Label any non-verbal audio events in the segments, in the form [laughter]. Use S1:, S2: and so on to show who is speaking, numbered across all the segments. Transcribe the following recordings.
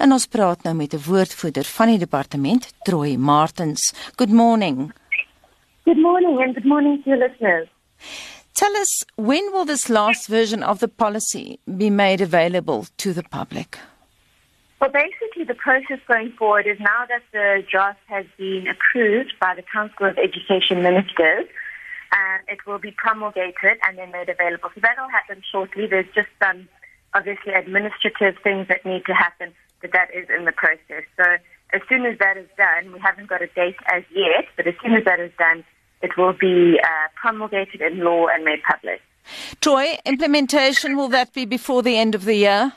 S1: En ons praat nou met 'n woordvoerder van die departement, Troy Martins. Good morning.
S2: Good morning and good morning to your listeners.
S1: Tell us when will this last version of the policy be made available to the public?
S2: Well, basically, the process going forward is now that the draft has been approved by the Council of Education Ministers, and it will be promulgated and then made available. So that will happen shortly. There's just some obviously administrative things that need to happen, but that is in the process. So as soon as that is done, we haven't got a date as yet, but as soon as that is done, it will be uh, promulgated in law and made public.
S1: Troy, implementation will that be before the end of the year?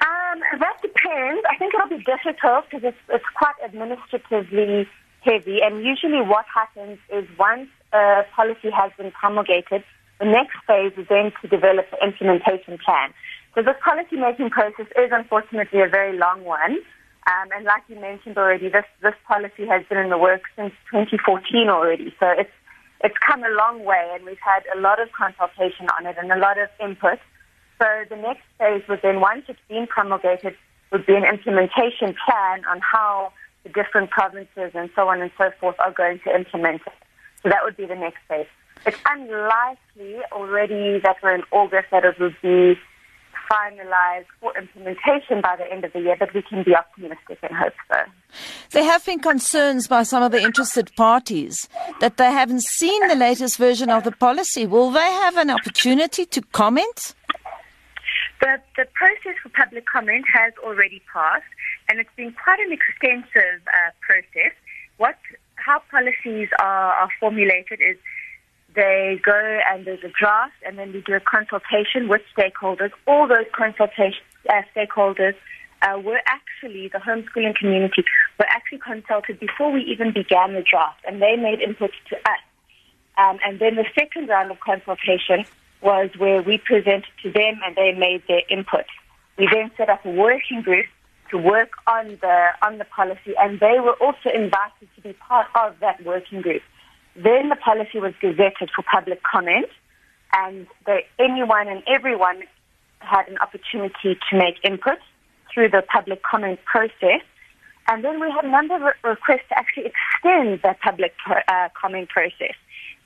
S2: Um, that depends. I think it'll be difficult because it's, it's quite administratively heavy. And usually, what happens is once a policy has been promulgated, the next phase is then to develop the implementation plan. So this policy making process is unfortunately a very long one. Um, and like you mentioned already, this, this policy has been in the works since 2014 already. So it's, it's come a long way and we've had a lot of consultation on it and a lot of input. So the next phase would then, once it's been promulgated, would be an implementation plan on how the different provinces and so on and so forth are going to implement it. So that would be the next phase. It's unlikely already that we're in August that it will be finalized for implementation by the end of the year, but we can be optimistic and hope so.
S1: There have been concerns by some of the interested parties that they haven't seen the latest version of the policy. Will they have an opportunity to comment?
S2: The, the process for public comment has already passed, and it's been quite an extensive uh, process. What, how policies are, are formulated is they go and there's a draft, and then we do a consultation with stakeholders. All those consultation uh, stakeholders uh, were actually the homeschooling community were actually consulted before we even began the draft, and they made input to us. Um, and then the second round of consultation was where we presented to them, and they made their input. We then set up a working group to work on the on the policy, and they were also invited to be part of that working group. Then the policy was gazetted for public comment, and the, anyone and everyone had an opportunity to make input through the public comment process. And then we had a number of re- requests to actually extend that public uh, comment process.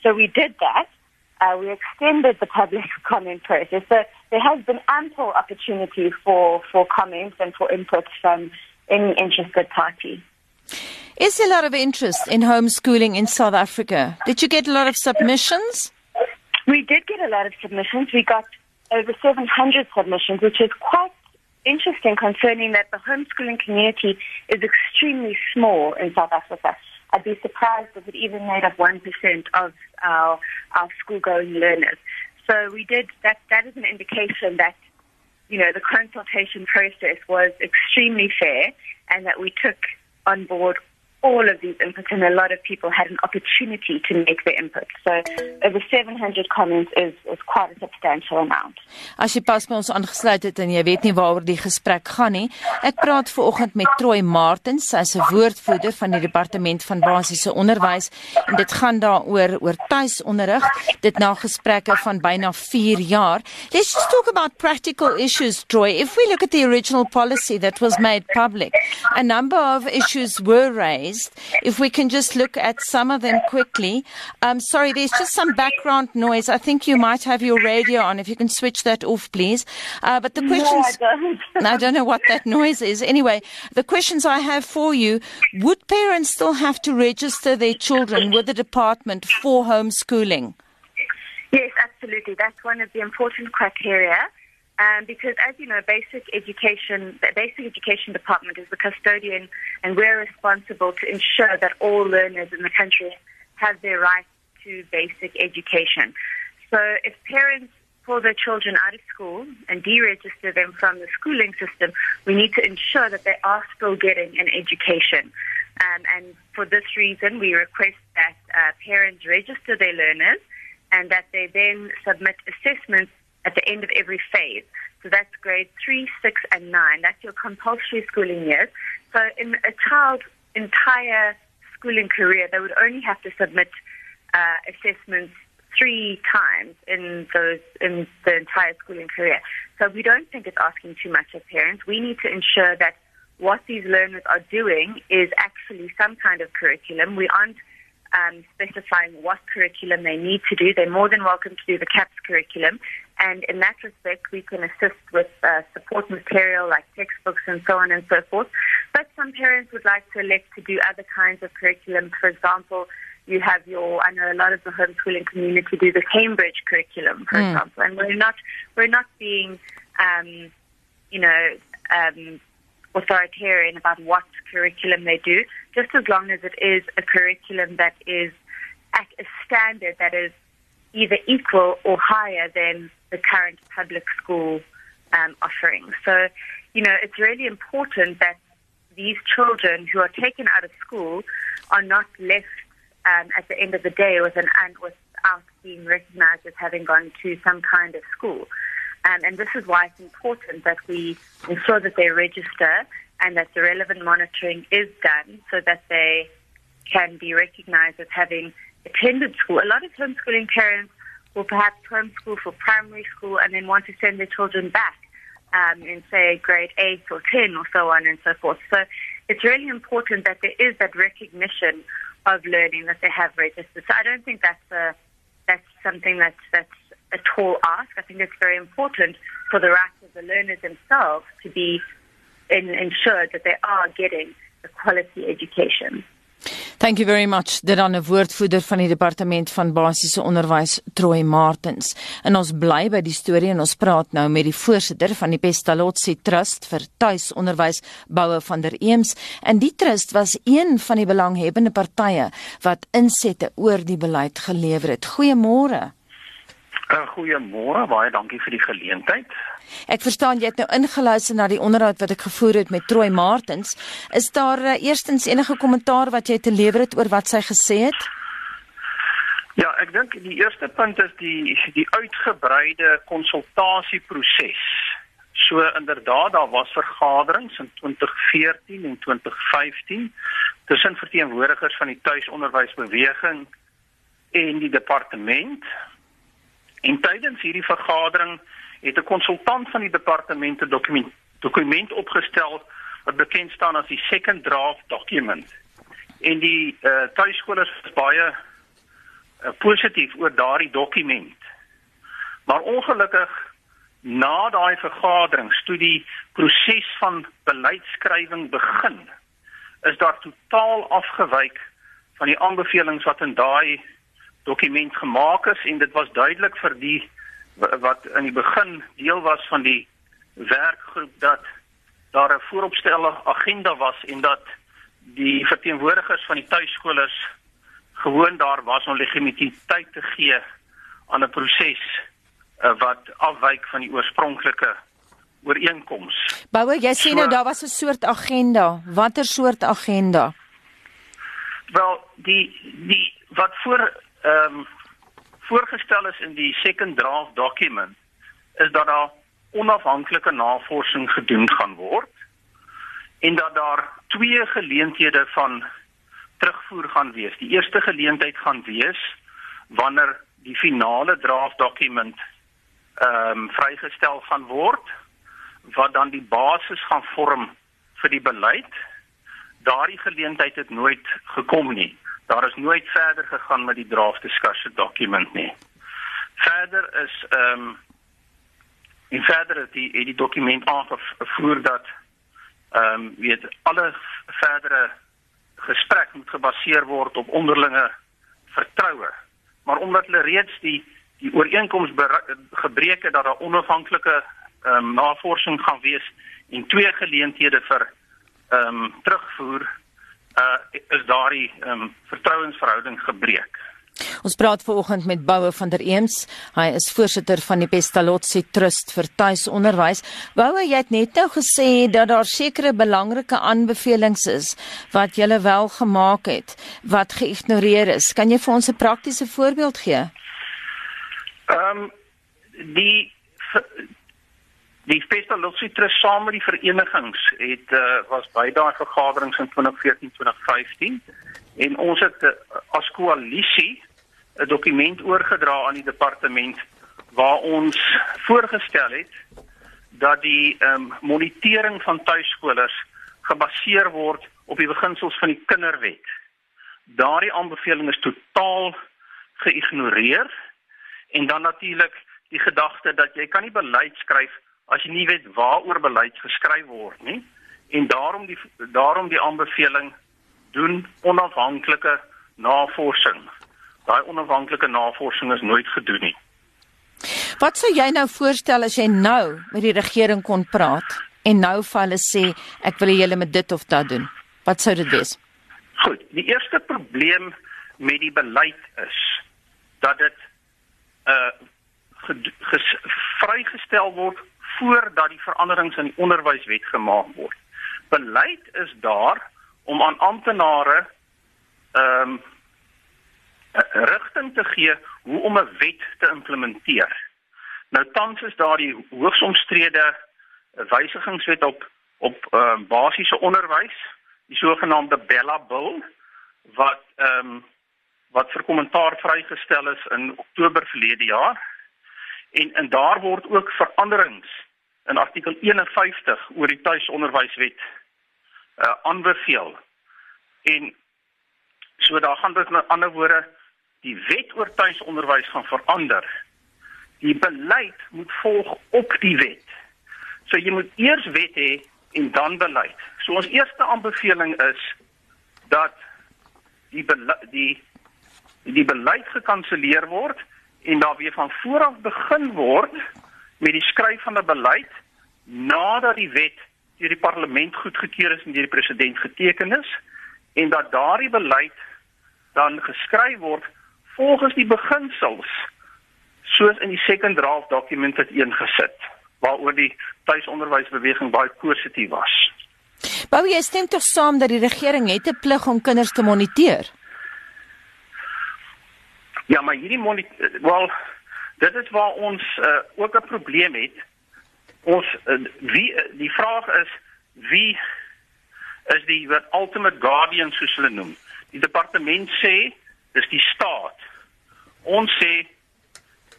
S2: So we did that. Uh, we extended the public [laughs] comment process. So there has been ample opportunity for, for comments and for input from any interested party.
S1: Is there a lot of interest in homeschooling in South Africa? Did you get a lot of submissions?
S2: We did get a lot of submissions. We got over 700 submissions, which is quite interesting concerning that the homeschooling community is extremely small in South Africa. I'd be surprised if it even made up 1% of our, our school-going learners. So we did, that, that is an indication that, you know, the consultation process was extremely fair and that we took on board all of these inputs and a lot of people had an opportunity to make their input. So over 700 comments is, is quite a substantial amount.
S1: As jy pas by ons aangesluit het en jy weet nie waaroor die gesprek gaan nie, ek praat ver oggend met Troy Martins, sy's 'n woordvoerder van die departement van basiese onderwys en dit gaan daaroor oor tuisonderrig, dit na gesprekke van byna 4 jaar. Let's just talk about practical issues, Troy. If we look at the original policy that was made public, a number of issues were raised raised. If we can just look at some of them quickly. Um, sorry, there's just some background noise. I think you might have your radio on. If you can switch that off, please. Uh, but the questions.
S2: No, I don't. [laughs]
S1: I don't know what that noise is. Anyway, the questions I have for you would parents still have to register their children with the department for homeschooling?
S2: Yes, absolutely. That's one of the important criteria. Um, because, as you know, basic education, the basic education department is the custodian, and we're responsible to ensure that all learners in the country have their right to basic education. So, if parents pull their children out of school and deregister them from the schooling system, we need to ensure that they are still getting an education. Um, and for this reason, we request that uh, parents register their learners and that they then submit assessments at the end of every phase. So that's grade three, six, and nine. That's your compulsory schooling years. So in a child's entire schooling career, they would only have to submit uh, assessments three times in those in the entire schooling career. So we don't think it's asking too much of parents. We need to ensure that what these learners are doing is actually some kind of curriculum. We aren't um, specifying what curriculum they need to do. They're more than welcome to do the CAPS curriculum. And in that respect, we can assist with uh, support material like textbooks and so on and so forth. But some parents would like to elect to do other kinds of curriculum. For example, you have your I know a lot of the homeschooling community do the Cambridge curriculum, for mm. example, and we're not we're not being um, you know um, authoritarian about what curriculum they do, just as long as it is a curriculum that is at a standard that is either equal or higher than the current public school um, offering. So, you know, it's really important that these children who are taken out of school are not left um, at the end of the day with an without being recognized as having gone to some kind of school. Um, and this is why it's important that we ensure that they register and that the relevant monitoring is done so that they can be recognized as having attended school. A lot of homeschooling parents will perhaps homeschool for primary school and then want to send their children back um, in, say, grade 8 or 10 or so on and so forth. So it's really important that there is that recognition of learning that they have registered. So I don't think that's a, that's something that's that's a tall ask. I think it's very important for the rights of the learners themselves to be in, ensured that they are getting a quality education.
S1: Thank you very much. Dit dan 'n woordvoerder van die departement van basiese onderwys, Troy Martens. En ons bly by die storie en ons praat nou met die voorsitter van die Pestalozzi Trust vir tuisonderwys, Boue van der Eems. En die trust was een van die belanghebbende partye wat insette oor die beleid gelewer het. Goeiemôre.
S3: Uh, Goeiemôre, baie dankie vir die geleentheid.
S1: Ek verstaan jy het nou ingeluister na die onderhoud wat ek gevoer het met Troy Martens. Is daar uh, eerstens enige kommentaar wat jy te lewer het oor wat sy gesê het?
S3: Ja, ek dink die eerste punt is die die uitgebreide konsultasieproses. So inderdaad, daar was vergaderings in 2014 en 2015 tussen verteenwoordigers van die tuisonderwysbeweging en die departement En tydens hierdie vergadering het 'n konsultant van die departement 'n dokument dokument opgestel wat bekend staan as die second draft document. En die uh, tuiskolers is baie uh, positief oor daardie dokument. Maar ongelukkig na daai vergadering, toe die proses van beleidskrywing begin, is daar totaal afgewyk van die aanbevelings wat in daai dokument gemaak is en dit was duidelik vir die wat in die begin deel was van die werkgroep dat daar 'n vooropstelde agenda was en dat die verteenwoordigers van die tuiskolers gewoon daar was om legitimiteit te gee aan 'n proses uh, wat afwyk van die oorspronklike ooreenkoms.
S1: Boue, jy sê nou so, nou daar was 'n soort agenda. Watter soort agenda?
S3: Wel, die die wat voor ehm um, voorgestel is in die second draft document is dat daar onafhanklike navorsing gedoen gaan word en dat daar twee geleenthede van terugvoer gaan wees. Die eerste geleentheid gaan wees wanneer die finale draft document ehm um, vrygestel gaan word wat dan die basis gaan vorm vir die beleid. Daardie geleentheid het nooit gekom nie. Daar is nooit verder gegaan met die draft discussion dokument nie. Verder is ehm um, in verder het die het die dokument aangevoer dat ehm um, weet alle verdere gesprek moet gebaseer word op onderlinge vertroue. Maar omdat hulle reeds die die ooreenkoms gebreek het dat daar onafhanklike ehm um, navorsing gaan wees en twee geleenthede vir ehm um, terugvoer uh is daardie um, vertrouensverhouding gebreek.
S1: Ons praat veraloggend met Boue van der Eems. Hy is voorsitter van die Pestalozzi Trust vir tuisonderwys. Boue, jy het net nou gesê dat daar sekere belangrike aanbevelings is wat jy wel gemaak het wat geïgnoreer is. Kan jy vir ons 'n praktiese voorbeeld gee?
S3: Ehm um, die Die Pestalozzi Trust saam met die verenigings het uh, was by daai vergaderings in 2014-2015 en ons het uh, as koalisie 'n dokument oorgedra aan die departement waar ons voorgestel het dat die um, monitering van tuiskolers gebaseer word op die beginsels van die kinderwet. Daardie aanbeveling is totaal geïgnoreer en dan natuurlik die gedagte dat jy kan nie beleid skryf as jy nie weet waaroor beleid geskryf word nie en daarom die daarom die aanbeveling doen onafhanklike navorsing. Daai onafhanklike navorsing is nooit gedoen nie.
S1: Wat sou jy nou voorstel as jy nou met die regering kon praat en nou vir hulle sê ek wil julle met dit of dat doen? Wat sou dit wees?
S3: Goed, die eerste probleem met die beleid is dat dit uh vrygestel word voordat die veranderings in die onderwyswet gemaak word. Beleid is daar om aan amptenare ehm um, rigting te gee hoe om 'n wet te implementeer. Nou tans is daar die hoogs omstrede wysigingswet op op ehm um, basiese onderwys, die sogenaamde Bella Bill wat ehm um, wat vir kommentaar vrygestel is in Oktober verlede jaar. En en daar word ook veranderings in artikel 51 oor die tuisonderwyswet uh aanbeveel. En so daar gaan dit met ander woorde die wet oor tuisonderwys gaan verander. Die beleid moet volg op die wet. So jy moet eers wet hê en dan beleid. So ons eerste aanbeveling is dat die die die beleid gekanselleer word en daar weer van voor af begin word met die skryf van 'n beleid nadat die wet deur die parlement goedgekeur is en deur die president geteken is en dat daardie beleid dan geskryf word volgens die beginsels soos in die second draft dokument het ingesit waaroor die tuisonderwysbeweging baie positief was.
S1: Wou jy stem tog saam dat die regering het 'n plig om kinders te moniteer?
S3: Ja, maar hierdie monitor wel dit is waar ons uh, ook 'n probleem het. Ons uh, wie uh, die vraag is wie is die wat ultimate guardian soos hulle noem. Die departement sê dis die staat. Ons sê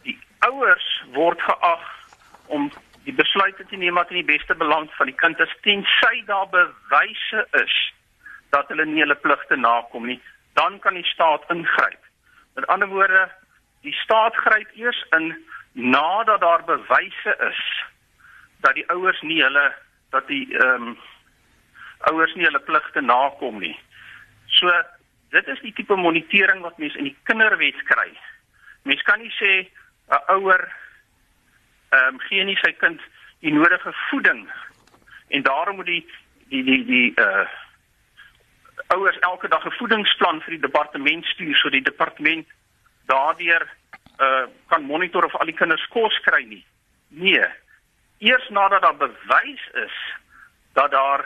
S3: die ouers word geag om die besluite te neem wat in die beste belang van die kind is tensy daar bewyse is dat hulle nie hulle pligte nakom nie, dan kan die staat ingryp. Met ander woorde, die staat gryp eers in nadat daar bewyse is dat die ouers nie hulle dat die ehm um, ouers nie hulle pligte nakom nie. So dit is die tipe monitering wat mense in die kinderwet kry. Mens kan nie sê 'n ouer ehm um, gee nie sy kind die nodige voeding en daarom moet die die die die uh ouers elke dag 'n voedingsplan vir die departement stuur sodat die departement daardeur uh kan monitor of al die kinders kos kry nie. Nee. Eers nadat daar bewys is dat daar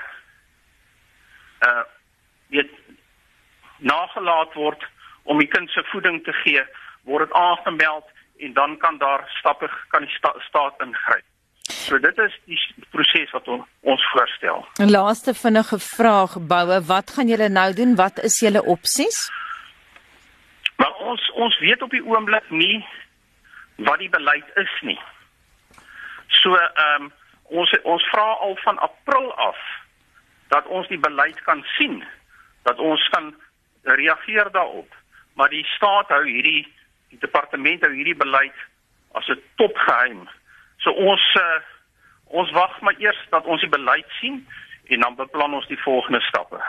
S3: uh weet nagelaat word om die kind se voeding te gee, word dit aangemeld en dan kan daar stappe kan die sta, staat ingryp. So dit is die proses wat on, ons voorstel.
S1: 'n Laaste vinnige vraag boue, wat gaan julle nou doen? Wat is julle opsies?
S3: Maar ons ons weet op die oomblik nie wat die beleid is nie. So ehm um, ons ons vra al van April af dat ons die beleid kan sien, dat ons kan reageer daarop. Maar die staat hou hierdie die departement hou hierdie beleid as 'n topgeheim. So ons uh, ons wag maar eers dat ons die beleid sien en dan beplan ons die volgende stappe.